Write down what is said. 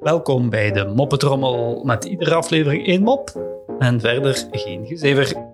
Welkom bij de Moppetrommel met iedere aflevering één mop en verder geen gezever.